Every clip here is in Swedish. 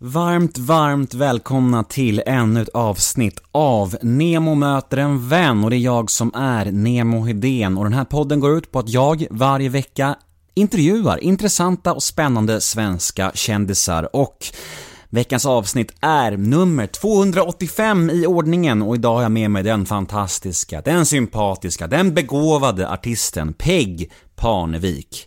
Varmt, varmt välkomna till ännu ett avsnitt av Nemo möter en vän. Och det är jag som är Nemo Hedén. Och den här podden går ut på att jag varje vecka intervjuar intressanta och spännande svenska kändisar. Och Veckans avsnitt är nummer 285 i ordningen. Och idag har jag med mig den fantastiska, den sympatiska, den begåvade artisten Peg Parnevik.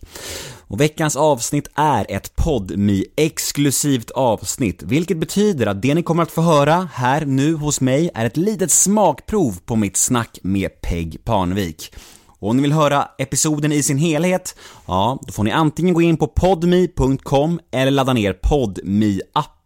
Och veckans avsnitt är ett podmi exklusivt avsnitt, vilket betyder att det ni kommer att få höra här nu hos mig är ett litet smakprov på mitt snack med Peg Parnevik. Och om ni vill höra episoden i sin helhet, ja, då får ni antingen gå in på podme.com eller ladda ner podme appen.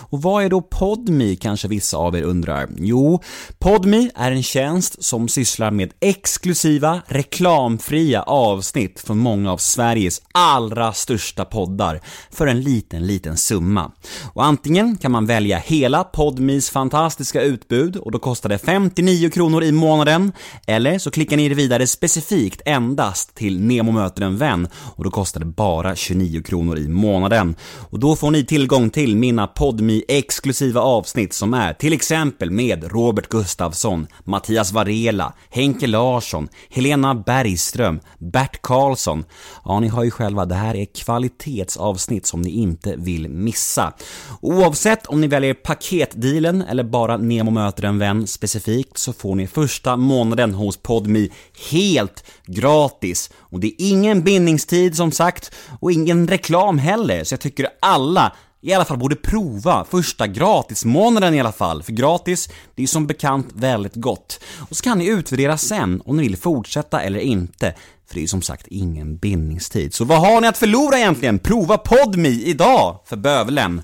Och vad är då Podme kanske vissa av er undrar? Jo, Podme är en tjänst som sysslar med exklusiva, reklamfria avsnitt från många av Sveriges allra största poddar för en liten, liten summa. Och antingen kan man välja hela Podmes fantastiska utbud och då kostar det 59 kronor i månaden, eller så klickar ni er vidare specifikt endast till Nemo möter en vän och då kostar det bara 29 kronor i månaden. Och då får ni tillgång till min mina podmi exklusiva avsnitt som är till exempel med Robert Gustafsson, Mattias Varela, Henke Larsson, Helena Bergström, Bert Karlsson. Ja, ni har ju själva, det här är kvalitetsavsnitt som ni inte vill missa. Oavsett om ni väljer paketdealen eller bara Nemo möter en vän specifikt så får ni första månaden hos Podmi helt gratis. Och det är ingen bindningstid som sagt och ingen reklam heller, så jag tycker alla i alla fall borde prova första gratismånaden i alla fall, för gratis, det är som bekant väldigt gott. Och så kan ni utvärdera sen om ni vill fortsätta eller inte, för det är ju som sagt ingen bindningstid. Så vad har ni att förlora egentligen? Prova PodMe idag, för bövelen!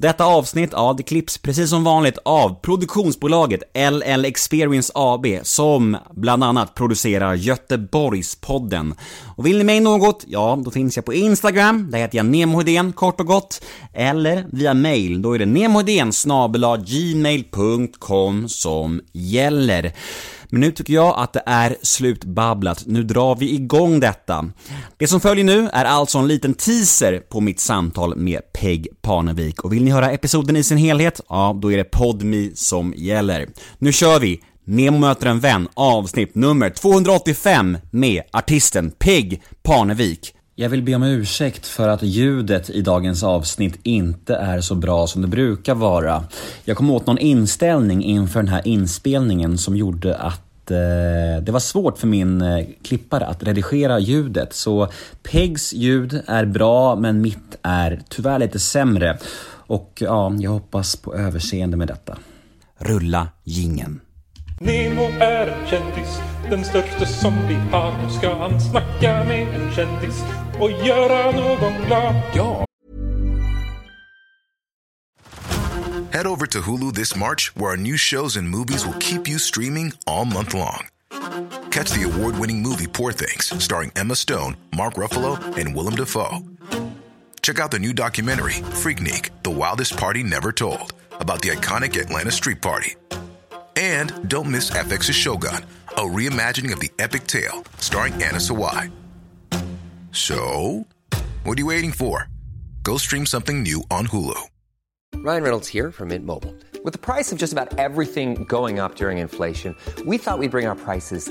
Detta avsnitt, ja, det klipps precis som vanligt av produktionsbolaget LL Experience AB som bland annat producerar Göteborgspodden. Och vill ni mig något, ja, då finns jag på Instagram, där heter jag nemohedén kort och gott, eller via mail, då är det nemohedén gmail.com som gäller. Men nu tycker jag att det är slutbabblat, nu drar vi igång detta. Det som följer nu är alltså en liten teaser på mitt samtal med Peg Parnevik och vill ni höra episoden i sin helhet, ja då är det PodMe som gäller. Nu kör vi! Nemo möter en vän, avsnitt nummer 285 med artisten Peg Parnevik. Jag vill be om ursäkt för att ljudet i dagens avsnitt inte är så bra som det brukar vara. Jag kom åt någon inställning inför den här inspelningen som gjorde att eh, det var svårt för min eh, klippare att redigera ljudet. Så Pegs ljud är bra men mitt är tyvärr lite sämre. Och ja, jag hoppas på överseende med detta. Rulla gingen. Nemo är en kändis, den största som vi har. Nu ska han snacka med en kändis och göra någon glad. Ja! Head over to Hulu this March, where our new shows and movies will keep you streaming all month long. Catch the award-winning movie Poor Things, starring Emma Stone, Mark Ruffalo, and Willem Dafoe. Check out the new documentary, Freaknik, The Wildest Party Never Told, about the iconic Atlanta Street Party. And don't miss FX's Shogun, a reimagining of the epic tale starring Anna Sawai. So, what are you waiting for? Go stream something new on Hulu. Ryan Reynolds here from Mint Mobile. With the price of just about everything going up during inflation, we thought we'd bring our prices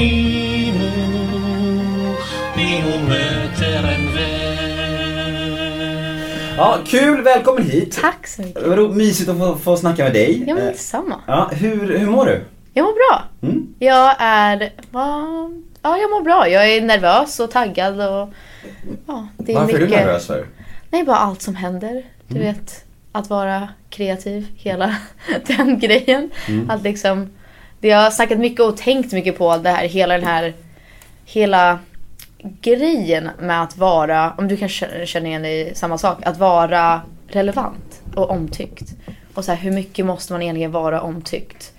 Nemo. Nemo möter en vän. Ja, kul, välkommen hit! Tack så mycket. Vad ro- mysigt att få, få snacka med dig. Ja men Eh, detsamma. Ja, hur, hur mår du? Jag mår bra. Mm. Jag är... Va? Ja, jag mår bra. Jag är nervös och taggad och... Ja, det är Varför mycket... är du nervös för? Nej, bara allt som händer. Du Mm. vet, att vara kreativ, hela den grejen. Mm. Att liksom... Det jag har snackat mycket och tänkt mycket på det här, hela den här... Hela grejen med att vara, om du kan kä- känna igen dig i samma sak, att vara relevant. och omtyckt. Och så här, hur mycket måste man egentligen vara omtyckt?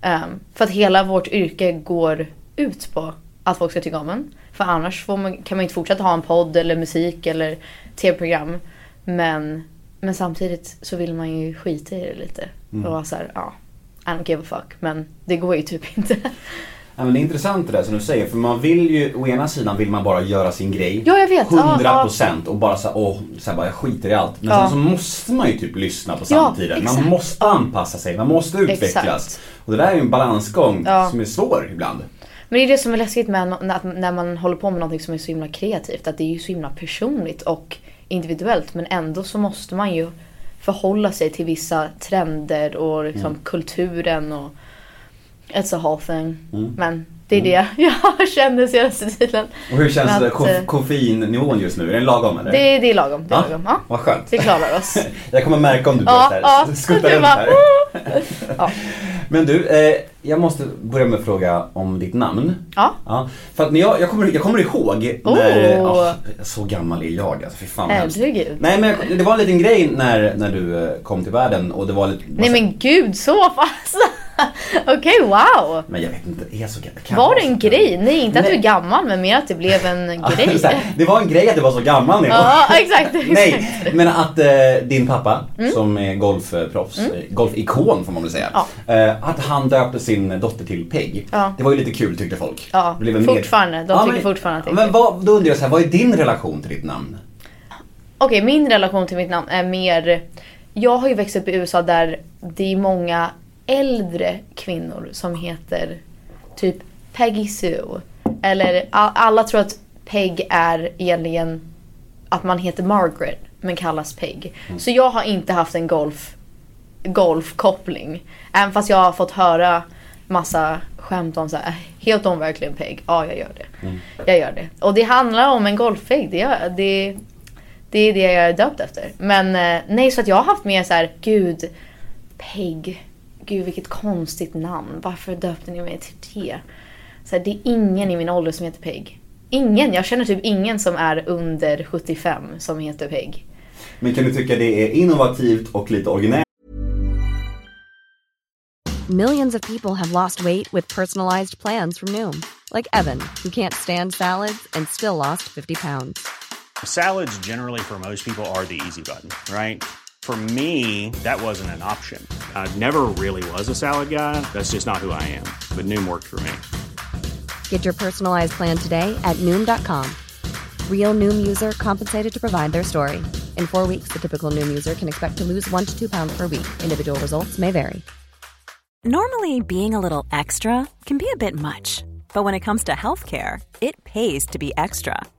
Ehm, för att hela vårt yrke går ut på att folk ska tycka om en. För annars man, kan man inte fortsätta ha en podd eller musik eller tv-program. Men, men samtidigt så vill man ju skita i det lite. Och vara såhär, ja, I don't give a fuck. Men det går ju typ inte. Ja, men det är intressant det där som du säger, för man vill ju, å ena sidan vill man bara göra sin grej. Ja, jag vet. Ja, 100% och bara såhär, åh, så här, bara jag skiter i allt. Men Ja. sen så måste man ju typ lyssna på Ja, samtiden. man exakt. måste anpassa sig, man måste utvecklas. Exakt. Och det där är ju en balansgång Ja. som är svår ibland. Men det är det som är läskigt med att när man håller på med något som är så himla kreativt. Att det är ju så himla personligt och individuellt. Men ändå så måste man ju förhålla sig till vissa trender och liksom Mm. kulturen och it's thing. Mm. Men det är det jag känner senaste tiden. Och hur känns att, eh, koffeinnivån just nu? Är den lagom eller? Det, det är lagom. Det är lagom. Ja, Vad skönt. vi klarar oss. Jag kommer märka om du Ja, börjar ja. ja, skutta Det runt här. Ja. Men du, eh, jag måste börja med att fråga om ditt namn. Ja. Ja, för att när jag, jag, kommer, jag kommer ihåg Oh. när, åh, så gammal är jag alltså, fy fan. Herregud. Nej men jag- det var en liten grej när, när du eh, kom till världen och det var lite... Nej men gud, så pass! Okej, wow! Men jag vet inte, är jag så gammal? Var det en grej? Nej, inte att du är Nej. gammal, men mer att det blev en grej. Här, det var en grej att jag var så gammal jag Ja, exakt. exakt. Nej, men att eh, din pappa som är golfproffs, eh, golfikon får man väl säga. Mm. Ja. Eh, att han döpte sin dotter till Peg. Ja. Det var ju lite kul tyckte folk. Ja, Det fortfarande. De tycker fortfarande att det är Men vad, då undrar jag så här, vad är din relation till ditt namn? Okej, min relation till mitt namn är mer... Jag har ju växt upp i USA där det är många äldre kvinnor som heter typ Peggy Sue. Eller alla tror att Peg är egentligen att man heter Margaret men kallas Peg. Så jag har inte haft en golf golfkoppling. Även fast jag har fått höra massa skämt om så här, heter hon verkligen Peg? Ja, jag gör det. Jag gör det. Och det handlar om en golfpeg. Det, gör- det, det är det jag är döpt efter. Men eh, nej, så att jag har haft mer så här, gud, Peg. Gud vilket konstigt namn. Varför döpte ni mig till det? Så här, det är ingen i min ålder som heter Peg. Ingen. Jag känner typ ingen som är under 75 som heter Peg. Men kan du tycka det är innovativt och lite originellt? Millions of people have lost weight with personalized plans from Noom, like Evan, who can't stand salads and still lost 50 pounds. Salads, generally, for most people, are the easy button, right? For me, that wasn't an option. I never really was a salad guy. That's just not who I am. But Noom worked for me. Get your personalized plan today at Noom.com. Real Noom user compensated to provide their story. In four weeks, the typical Noom user can expect to lose one to two pounds per week. Individual results may vary. Normally, being a little extra can be a bit much, but when it comes to healthcare, it pays to be extra.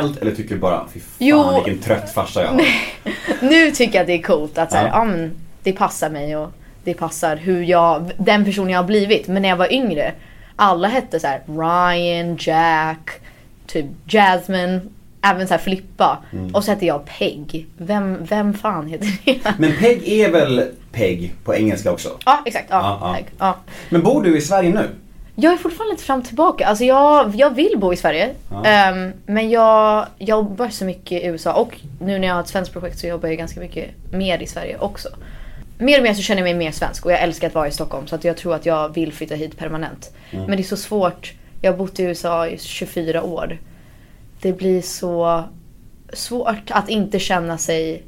Eller tycker du bara, fy fan Jo. vilken trött farsa jag har? Nu tycker jag att det är coolt att så här, Ja. men, det passar mig och det passar hur jag, den person jag har blivit. Men när jag var yngre, alla hette så här Ryan, Jack, typ Jasmine, även så här Flippa. Mm. Och så hette jag Peg. Vem, vem fan heter det? Men Peg är väl Peg på engelska också? Ja exakt, ja, Ja. Ja. Men bor du i Sverige nu? Jag är fortfarande lite fram och tillbaka. Alltså jag, jag vill bo i Sverige. Ehm, men jag jobbar så mycket i USA och nu när jag har ett svenskt projekt så jobbar jag ganska mycket mer i Sverige också. Mer och mer så känner jag mig mer svensk och jag älskar att vara i Stockholm så att jag tror att jag vill flytta hit permanent. Men det är så svårt. Jag har bott i USA i 24 år. Det blir så svårt att inte känna sig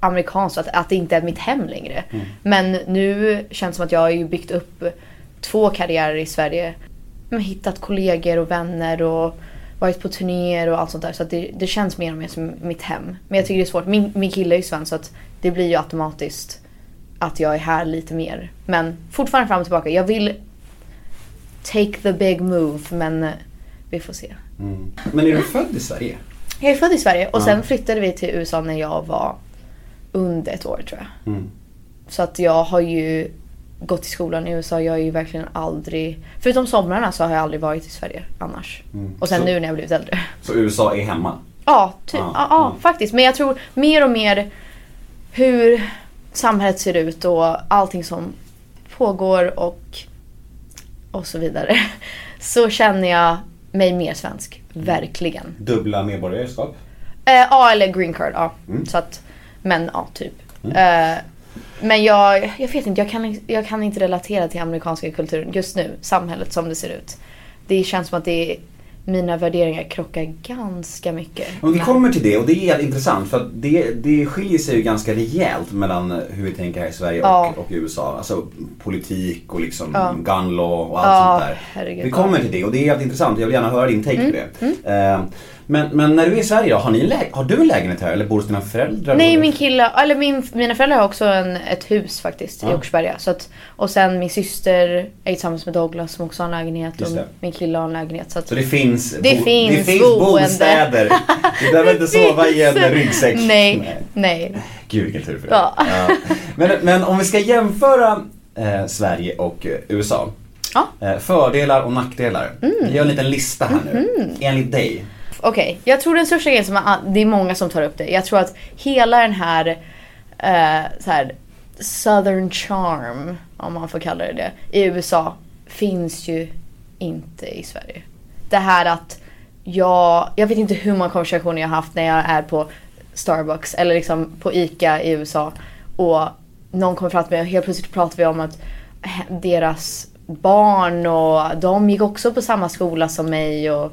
amerikanskt, att, att det inte är mitt hem längre. Men nu känns det som att jag har byggt upp två karriärer i Sverige. Men hittat kollegor och vänner och varit på turnéer och allt sånt där. Så det, det känns mer och mer som mitt hem. Men jag tycker det är svårt. Min, min kille är ju svensk så att det blir ju automatiskt att jag är här lite mer. Men fortfarande fram och tillbaka. Jag vill take the big move men eh, vi får se. Men är du född i Sverige? Jag är född i Sverige och sen flyttade vi till USA när jag var under ett år tror jag. Så att jag har ju gått i skolan i USA. Jag är ju verkligen aldrig, förutom somrarna så har jag aldrig varit i Sverige annars. Och sen Så- nu när jag blivit äldre. Så USA är hemma? Ja, typ, Ja, ja, ja, faktiskt. Men jag tror mer och mer hur samhället ser ut och allting som pågår och, och så vidare. Så känner jag mig mer svensk. Verkligen. Dubbla medborgarskap? Eh, ja, eller green card. Ja. Mm. Så att, men ja, typ. Eh, men jag, jag vet inte, jag kan, jag kan inte relatera till amerikanska kulturen just nu. Samhället som det ser ut. Det känns som att det är, mina värderingar krockar ganska mycket. Och vi kommer till det och det är intressant för att det, det skiljer sig ju ganska rejält mellan hur vi tänker här i Sverige och, Ja. och USA. Alltså politik och liksom Ja. gun law och allt Ja, sånt där. herregud, vi kommer till det och det är jävligt intressant. Jag vill gärna höra din take Mm, på det. Eh, men, men när du är i Sverige då, har, ni lä- har du en lägenhet här eller bor hos dina föräldrar? Nej, min kille, eller min, mina föräldrar har också en, ett hus faktiskt i Ja. Åkersberga. Så att, och sen min syster är tillsammans med Douglas som också har en lägenhet och min kille har en lägenhet. Så att, Så det finns, Det bo- finns det finns boende. bostäder. Du behöver inte sova i en ryggsäck. nej, nej. Gud vilken tur för dig. Ja. Men, men om vi ska jämföra eh, Sverige och eh, USA. Ja. Eh, fördelar och nackdelar. Vi gör en liten lista här nu. Enligt dig. Okej, jag tror den största grejen som man, det är många som tar upp det. Jag tror att hela den här, eh, så här Southern charm, om man får kalla det det, i USA finns ju inte i Sverige. Det här att jag, jag vet inte hur många konversationer jag har haft när jag är på Starbucks eller liksom på ICA i USA och någon kommer fram till mig och helt plötsligt pratar vi om att deras barn och de gick också på samma skola som mig och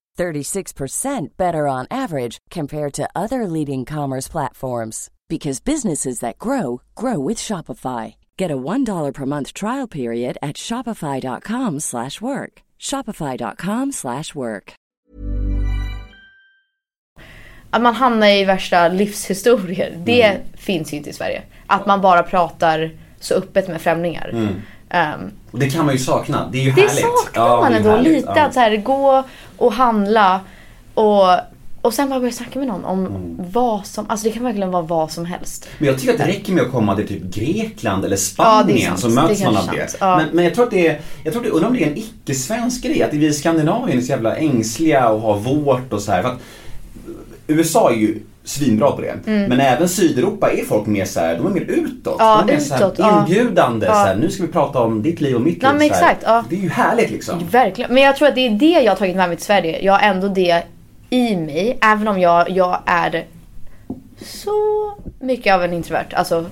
36% better on average compared to other leading commerce platforms because businesses that grow grow with Shopify. Get a $1 per month trial period at shopify.com slash work. shopify.com slash work. att man hamnar i värsta livshistorier. Det Mm. finns ju inte i Sverige. Att man bara pratar så öppet med främlingar. Mm. Och det kan man ju sakna. Det är ju det härligt. saknar Ja, man det ändå lite. Ja. Att så här, gå och handla och, och sen bara börja snacka med någon om Mm. vad som, alltså det kan verkligen vara vad som helst. Men jag tycker att det räcker med att komma till typ Grekland eller Ja, Spanien det sant. så möts Det man av det. sant. Ja. Men, men jag tror att det är, jag tror att det, undrar om det är en icke-svensk grej. Att vi i Skandinavien är så jävla ängsliga och har vårt och så här. För att USA är ju svinbra på det. Mm. Men även Sydeuropa är folk mer så här, de är mer utåt. Ja, de är så här utåt, inbjudande. Ja. Så här, nu ska vi prata om ditt liv och mitt Ja, liv. exakt, ja. Det är ju härligt liksom. Verkligen. Men jag tror att det är det jag har tagit med mig till Sverige. Jag har ändå det i mig. Även om jag, jag är så mycket av en introvert. Alltså,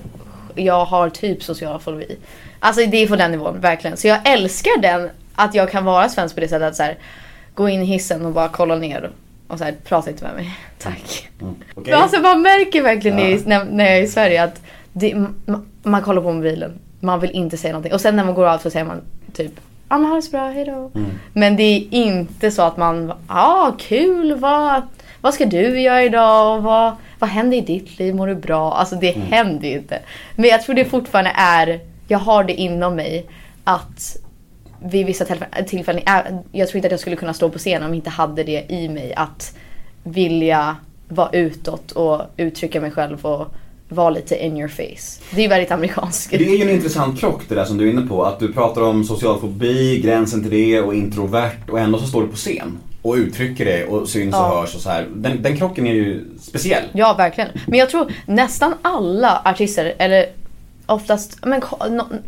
jag har typ social fobi. Alltså det är på den nivån, verkligen. Så jag älskar den, att jag kan vara svensk på det sättet att så här, gå in i hissen och bara kolla ner och så här, prata inte med mig. Tack. Okej? Men Alltså man märker verkligen Ja. när, när jag är i Sverige att det, man, man kollar på mobilen. Man vill inte säga någonting. Och sen när man går av så säger man typ Ja men ha det så bra, hejdå. Mm. Men det är inte så att man, ja kul, vad, vad ska du göra idag? Och vad, vad händer i ditt liv? Mår du bra? Alltså det Mm. händer ju inte. Men jag tror det fortfarande är, jag har det inom mig att vid vissa tillfällen, jag tror inte att jag skulle kunna stå på scen om jag inte hade det i mig att vilja vara utåt och uttrycka mig själv och vara lite in your face. Det är väldigt amerikanskt. Det är ju en intressant krock det där som du är inne på. Att du pratar om social fobi, gränsen till det och introvert och ändå så står du på scen och uttrycker det och syns och Ja. hörs och så här. Den, den krocken är ju speciell. Ja, verkligen. Men jag tror nästan alla artister, eller oftast, men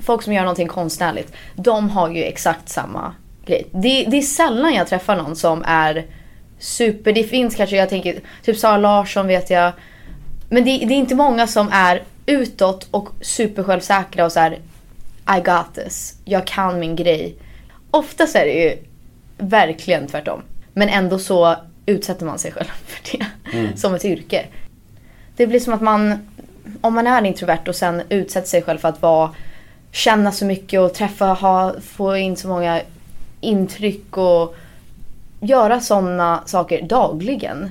folk som gör någonting konstnärligt, de har ju exakt samma grej. Det, det är sällan jag träffar någon som är super, det finns kanske, jag tänker, typ Sara Larsson vet jag. Men det, det är inte många som är utåt och super självsäkra och så här. I got this, jag kan min grej. Oftast är det ju verkligen tvärtom. Men ändå så utsätter man sig själv för det som ett yrke. Det blir som att man, om man är introvert och sen utsätter sig själv för att vara, känna så mycket och träffa, ha, få in så många intryck och göra sådana saker dagligen.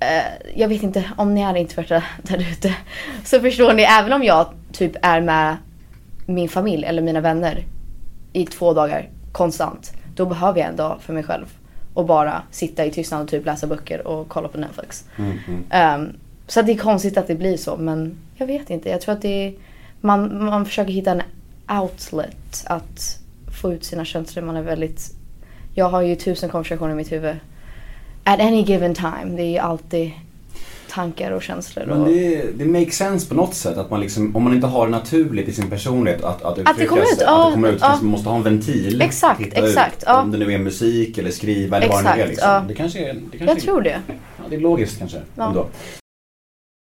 Eh, jag vet inte om ni är introverta där ute. Så förstår ni, även om jag typ är med min familj eller mina vänner i två dagar konstant. Då behöver jag en dag för mig själv. Och bara sitta i tystnad och typ läsa böcker och kolla på Netflix. Ehm, så att det är konstigt att det blir så men jag vet inte. Jag tror att det är, man, man försöker hitta en outlet att få ut sina känslor. Man är väldigt, jag har ju tusen konversationer i mitt huvud. At any given time. Det är ju alltid tankar och känslor. Men det, det makes sense på något sätt att man liksom, om man inte har det naturligt i sin personlighet att, att uttrycka det kommer ut, sig, att det kommer ut, ja. man måste ha en ventil. Exakt, exakt, Ut, ja. Om det nu är musik eller skriva eller vad det nu är liksom. ja. Det kanske är, det kanske jag är, tror det. Ja, det är logiskt kanske Ja. ändå.